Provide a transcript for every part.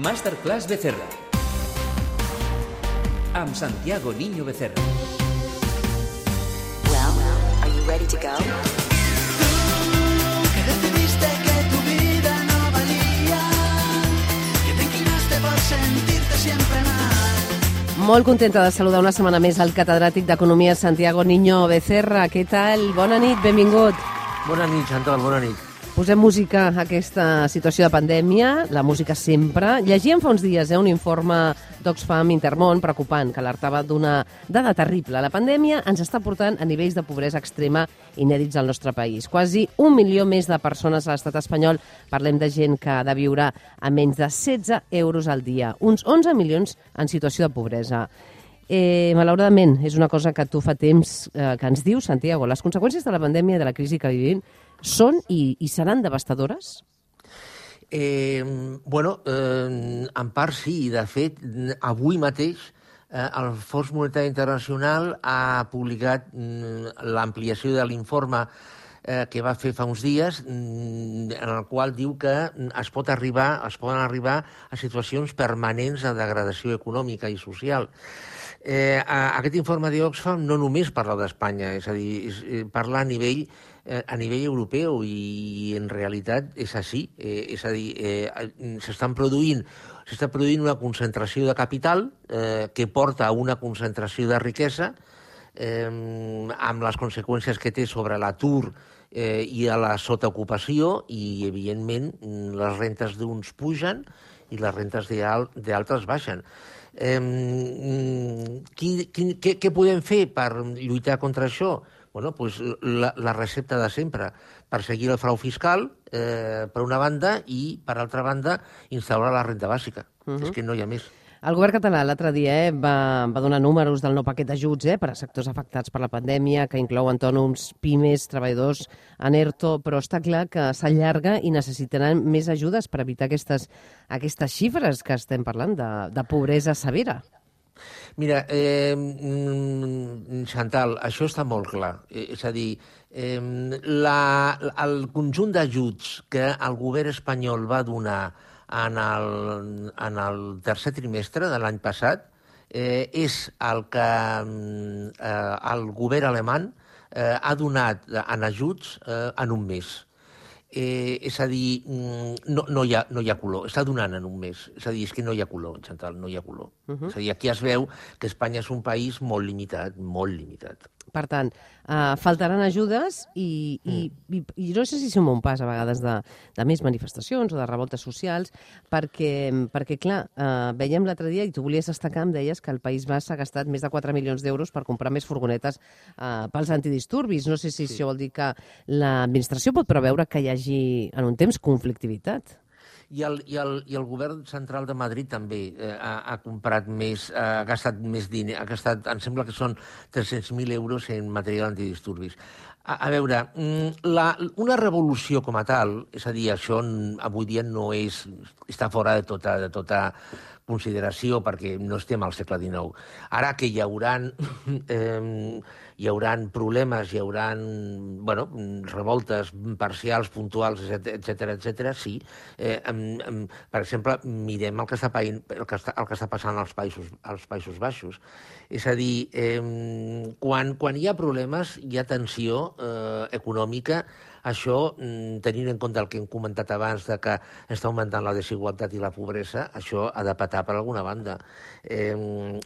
Masterclass Becerra. Amb Santiago Niño Becerra. Well, are you ready to go? que decidiste que tu vida no valía, que te inclinaste por sentirte siempre mal. Molt contenta de saludar una setmana més al catedràtic d'Economia Santiago Niño Becerra. Què tal? Bona nit, benvingut. Bona nit, Chantal, bona nit. Posem música a aquesta situació de pandèmia, la música sempre. Llegíem fa uns dies eh, un informe d'Oxfam Intermón preocupant que alertava d'una dada terrible. La pandèmia ens està portant a nivells de pobresa extrema inèdits al nostre país. Quasi un milió més de persones a l'estat espanyol. Parlem de gent que ha de viure a menys de 16 euros al dia. Uns 11 milions en situació de pobresa. Eh, malauradament, és una cosa que tu fa temps eh, que ens dius, Santiago. Les conseqüències de la pandèmia i de la crisi que vivim són i, i seran devastadores? Eh, bueno, eh, en part sí, de fet, avui mateix eh, el Fons Monetari Internacional ha publicat mm, l'ampliació de l'informe eh, que va fer fa uns dies, mm, en el qual diu que es pot arribar, es poden arribar a situacions permanents de degradació econòmica i social. Eh, a, aquest informe d'Oxfam no només parla d'Espanya, és a dir, és, eh, parla a nivell eh, a nivell europeu i en realitat és així, eh, és a dir, eh, s'estan produint s'està produint una concentració de capital eh, que porta a una concentració de riquesa eh, amb les conseqüències que té sobre l'atur eh, i a la sotaocupació i, evidentment, les rentes d'uns pugen i les rentes d'altres baixen. Eh, qui, qui, què, què podem fer per lluitar contra això? Bueno, pues la, la recepta de sempre, perseguir el frau fiscal, eh, per una banda, i, per altra banda, instaurar la renta bàsica. Uh -huh. És que no hi ha més. El govern català l'altre dia eh, va, va donar números del nou paquet d'ajuts eh, per a sectors afectats per la pandèmia, que inclou autònoms, pimes, treballadors en ERTO, però està clar que s'allarga i necessitaran més ajudes per evitar aquestes, aquestes xifres que estem parlant de, de pobresa severa. Mira, eh, Chantal, això està molt clar. Eh, és a dir, eh, la, el conjunt d'ajuts que el govern espanyol va donar en el, en el tercer trimestre de l'any passat eh, és el que eh, el govern alemany eh, ha donat en ajuts eh, en un mes. Eh, és a dir, no, no, hi ha, no hi ha color, està donant en un mes. És a dir, és que no hi ha color, Chantal, no hi ha color. Uh -huh. És a dir, aquí es veu que Espanya és un país molt limitat, molt limitat. Per tant, uh, faltaran ajudes i, i, mm. i, i no sé si som un pas a vegades de, de més manifestacions o de revoltes socials, perquè, perquè clar, uh, veiem l'altre dia, i tu volies destacar, em deies que el País Basc ha gastat més de 4 milions d'euros per comprar més furgonetes uh, pels antidisturbis. No sé si sí. això vol dir que l'administració pot preveure que hi hagi en un temps conflictivitat. I el, i, el, I el govern central de Madrid també eh, ha, ha comprat més, eh, ha gastat més diner, ha gastat, em sembla que són 300.000 euros en material antidisturbis. A, a veure, mm, la, una revolució com a tal, és a dir, això avui dia no és, està fora de tota, de tota consideració perquè no estem al segle XIX. Ara que hi hauran, eh, hi hauran problemes, hi hauran bueno, revoltes parcials, puntuals, etc etc. sí. Eh, em, em, per exemple, mirem el que està, el que està, el que està passant als Països, als Països Baixos. És a dir, eh, quan, quan hi ha problemes, hi ha tensió eh, econòmica, això, mm, tenint en compte el que hem comentat abans de que està augmentant la desigualtat i la pobresa, això ha de patar per alguna banda. Eh,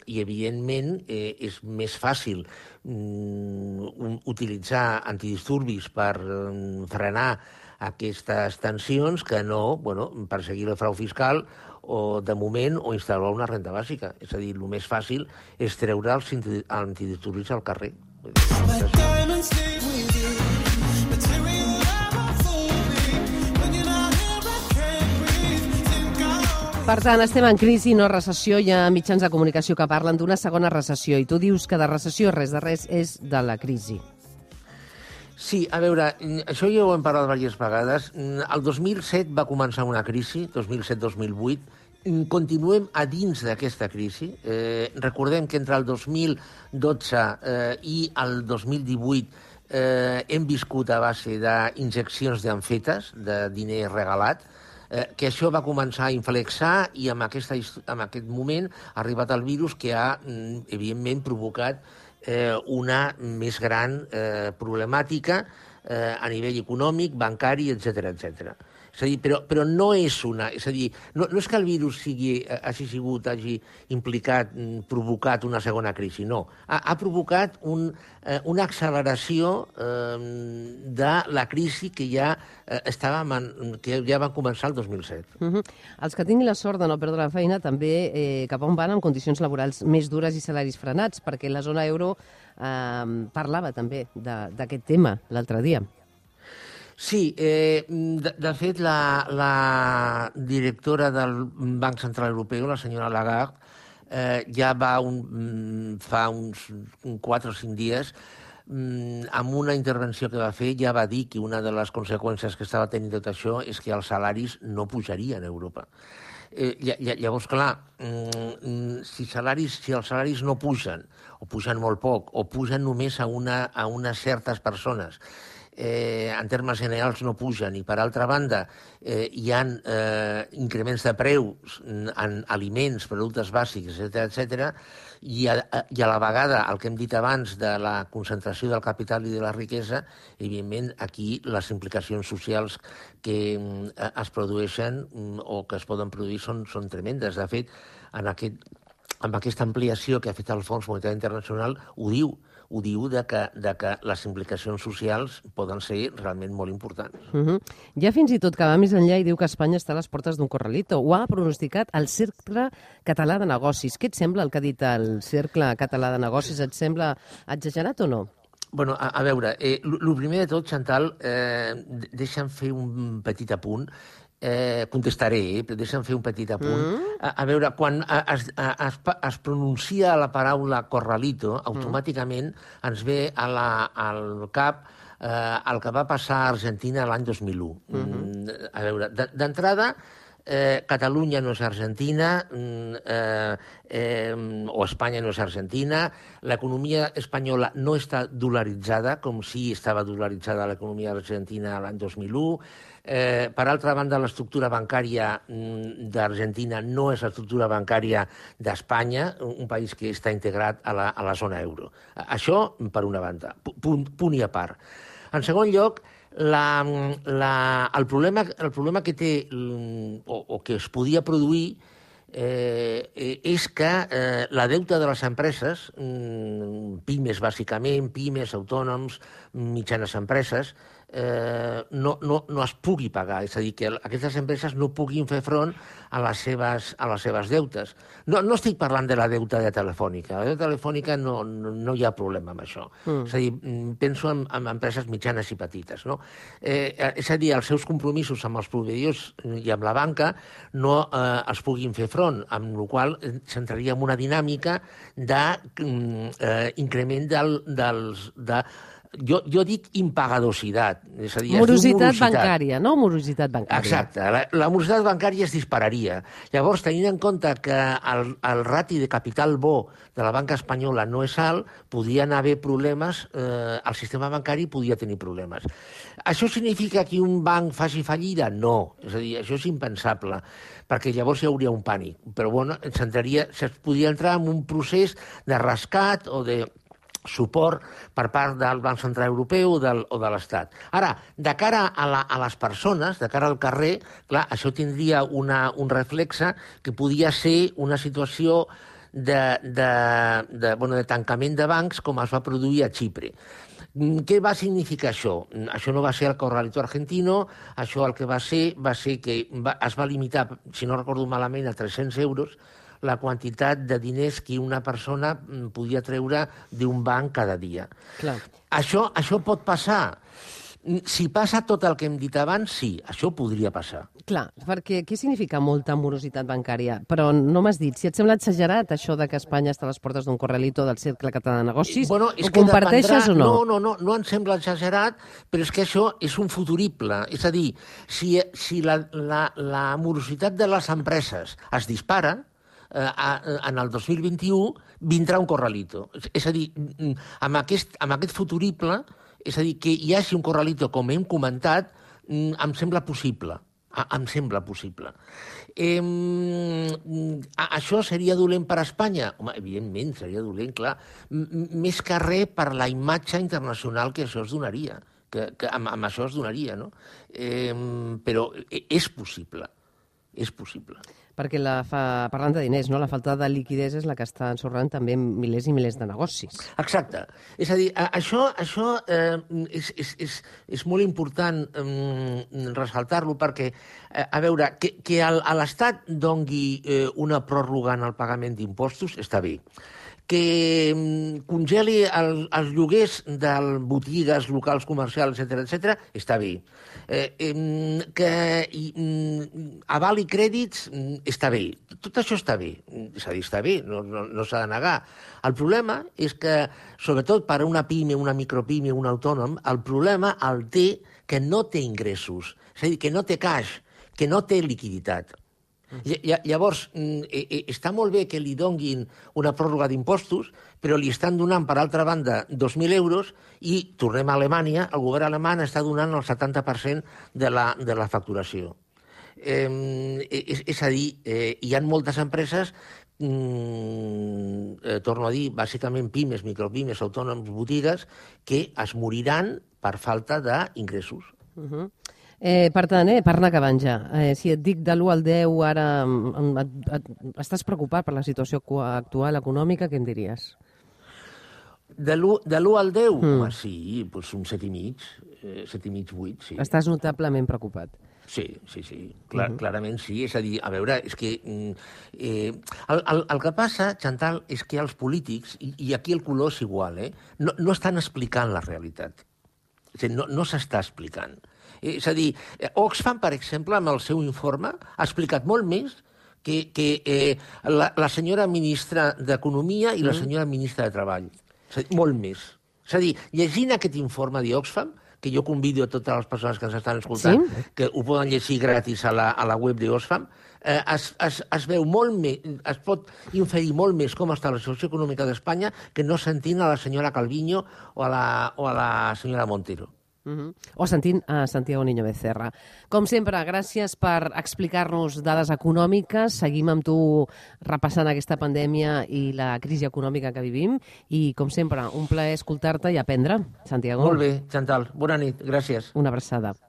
I, evidentment, eh, és més fàcil mm, utilitzar antidisturbis per mm, frenar aquestes tensions que no bueno, perseguir el frau fiscal o, de moment, o instal·lar una renta bàsica. És a dir, el més fàcil és treure els antidisturbis al carrer. Per tant, estem en crisi, no recessió. Hi ha mitjans de comunicació que parlen d'una segona recessió i tu dius que de recessió res de res és de la crisi. Sí, a veure, això ja ho hem parlat diverses vegades. El 2007 va començar una crisi, 2007-2008, continuem a dins d'aquesta crisi. Eh, recordem que entre el 2012 eh, i el 2018 eh, hem viscut a base d'injeccions d'amfetes, de diner regalat, eh, que això va començar a inflexar i amb, aquesta, amb aquest moment ha arribat el virus que ha, mm, evidentment, provocat eh, una més gran eh, problemàtica eh, a nivell econòmic, bancari, etc etc. És a dir, però, però no és una... És a dir, no, no és que el virus sigui, eh, hagi sigut, hagi implicat, mm, provocat una segona crisi, no. Ha, ha provocat un, eh, una acceleració eh, de la crisi que ja eh, estava, man, que ja va començar el 2007. Uh -huh. Els que tinguin la sort de no perdre la feina també eh, cap on van amb condicions laborals més dures i salaris frenats, perquè la zona euro eh, parlava també d'aquest tema l'altre dia. Sí, eh, de, de fet, la, la directora del Banc Central Europeu, la senyora Lagarde, eh, ja va un, mm, fa uns 4 o 5 dies mm, amb una intervenció que va fer ja va dir que una de les conseqüències que estava tenint tot això és que els salaris no pujarien a Europa. Eh, lla- lla- llavors, clar, mm, si, salaris, si els salaris no pugen, o pugen molt poc, o pugen només a, una, a unes certes persones, eh, en termes generals no pugen i per altra banda eh, hi ha eh, increments de preus en aliments, productes bàsics, etc etc i a, i a la vegada el que hem dit abans de la concentració del capital i de la riquesa, evidentment aquí les implicacions socials que eh, es produeixen mm, o que es poden produir són, són tremendes. De fet, en aquest, amb aquesta ampliació que ha fet el Fons Monetari Internacional ho diu, ho diu de que, de que les implicacions socials poden ser realment molt importants. Uh -huh. Ja fins i tot que va més enllà i diu que Espanya està a les portes d'un corralito. Ho ha pronosticat el Cercle Català de Negocis. Què et sembla el que ha dit el Cercle Català de Negocis? Et sembla exagerat o no? Bueno, a, a veure, eh, el primer de tot, Chantal, eh, de- deixa'm fer un petit apunt. Eh, contestaré, eh, però deixa'm fer un petit apunt. Mm. A, a veure, quan es, es, es pronuncia la paraula corralito, automàticament ens ve a la, al cap eh, el que va passar a Argentina l'any 2001. Mm -hmm. A veure, de- d'entrada, eh, Catalunya no és Argentina, mm, eh, eh, o Espanya no és Argentina, l'economia espanyola no està dolaritzada, com si estava dolaritzada l'economia argentina l'any 2001, Eh, per altra banda, l'estructura bancària mm, d'Argentina no és l'estructura bancària d'Espanya, un país que està integrat a la, a la zona euro. Això, per una banda, pu- punt, punt i a part. En segon lloc, la, la, el, problema, el problema que té, mm, o, o que es podia produir, eh, eh, és que eh, la deuta de les empreses, mm, pimes bàsicament, pimes, autònoms, mitjanes empreses, eh, no, no, no es pugui pagar. És a dir, que aquestes empreses no puguin fer front a les seves, a les seves deutes. No, no estic parlant de la deuta de Telefònica. La deuta telefònica no, no, no hi ha problema amb això. Mm. És a dir, mm, penso en, en empreses mitjanes i petites. No? Eh, eh, és a dir, els seus compromisos amb els proveïdors i amb la banca no eh, els puguin fer front, amb la qual cosa s'entraria en una dinàmica d'increment del, dels... De, jo, jo dic impagadositat. És a dir, diu Morositat bancària, no? Morositat bancària. Exacte. La, la morositat bancària es dispararia. Llavors, tenint en compte que el, el rati de capital bo de la banca espanyola no és alt, podrien haver problemes, eh, el sistema bancari podria tenir problemes. Això significa que un banc faci fallida? No. És a dir, això és impensable, perquè llavors hi hauria un pànic. Però, bueno, s'entraria, es podria entrar en un procés de rescat o de suport per part del Banc Central Europeu o, del, o de l'Estat. Ara, de cara a, la, a les persones, de cara al carrer, clar, això tindria una, un reflexe que podia ser una situació de, de, de, bueno, de tancament de bancs com es va produir a Xipre. Mm, Què va significar això? Mm, Això no va ser el corralito argentino, això el que va ser va ser que va, es va limitar, si no recordo malament, a 300 euros, la quantitat de diners que una persona mm, podia treure d'un banc cada dia. Clar. Això, això pot passar. Mm, Si passa tot el que hem dit abans, sí, això podria passar. Clar, perquè què significa molta morositat bancària? Però no m'has dit, si et sembla exagerat això de que Espanya està a les portes d'un corralito del Cercle Català de Negocis, Bueno, ho comparteixes o no? No, no, no, no em sembla exagerat, però és que això és un futurible. És a dir, si, si la, la, la morositat de les empreses es dispara, en el 2021 vindrà un corralito. És- a dir, amb aquest, amb aquest futurible, és a dir, que hi hagi un corralito, com hem comentat, em sembla possible. Em sembla possible. Eh, això seria dolent per a Espanya? Home, evidentment, seria dolent, clar. M- Més que res per la imatge internacional que això es donaria, que, que amb, amb això es donaria, no? Eh, però e- és possible, és possible. Perquè la fa... parlant de diners, no? la falta de liquidesa és la que està ensorrant també milers i milers de negocis. Exacte. És a dir, això, això eh, és, és, és, és molt important eh, ressaltar-lo perquè, eh, a veure, que, que l'Estat dongui eh, una pròrroga en el pagament d'impostos està bé que mm, congeli el, els lloguers de botigues, locals comercials, etc etc, està bé. Eh, em, que i, mm, avali crèdits mm, està bé. Tot això està bé. És a dir, està bé, no, no, no s'ha de negar. El problema és que, sobretot per a una pime, una micropime, un autònom, el problema el té que no té ingressos. És a dir, que no té caix, que no té liquiditat. Lla- lla- Llavors, mm, eh, eh, està molt bé que li donguin una pròrroga d'impostos, però li estan donant, per altra banda, 2.000 euros i, tornem a Alemanya, el govern alemany està donant el 70% de la, de la facturació. Eh, és, és a dir, eh, hi ha moltes empreses, mm, eh, torno a dir, bàsicament pimes, micropimes, autònoms, botigues, que es moriran per falta d'ingressos. Uh -huh. Eh, per tant, eh, per anar acabant ja, eh, si et dic de l'1 al 10 ara mm, et, et, estàs preocupat per la situació actual econòmica, què em diries? De l'1 de l'1 al 10? Mm. Home, sí, doncs un 7 i mig, eh, 7 i mig, 8, sí. Estàs notablement preocupat. Sí, sí, sí, Clar, uh -huh. clarament sí. És a dir, a veure, és que... mm, Eh, el, el, el que passa, Chantal, és que els polítics, i, i aquí el color és igual, eh, no, no estan explicant la realitat. És a dir, no, no s'està explicant. Eh, És a dir, eh, Oxfam, per exemple, amb el seu informe, ha explicat molt més que, que eh, la, la senyora ministra d'Economia i la senyora ministra de Treball. És dir, molt més. És a dir, llegint aquest informe d'Oxfam, que jo convido a totes les persones que ens estan escoltant, Sí? que ho poden llegir gratis a la, a la web d'Oxfam, eh, es, es, es veu molt més, es pot inferir molt més com està la situació econòmica d'Espanya que no sentint a la senyora Calviño o a la, o a la senyora Montero. Uh -huh. O sentint a Santiago Niño Becerra. Com sempre, gràcies per explicar-nos dades econòmiques. Seguim amb tu repassant aquesta pandèmia i la crisi econòmica que vivim. I, com sempre, un plaer escoltar-te i aprendre, Santiago. Molt bé, Chantal. Bona nit. Gràcies. Una abraçada.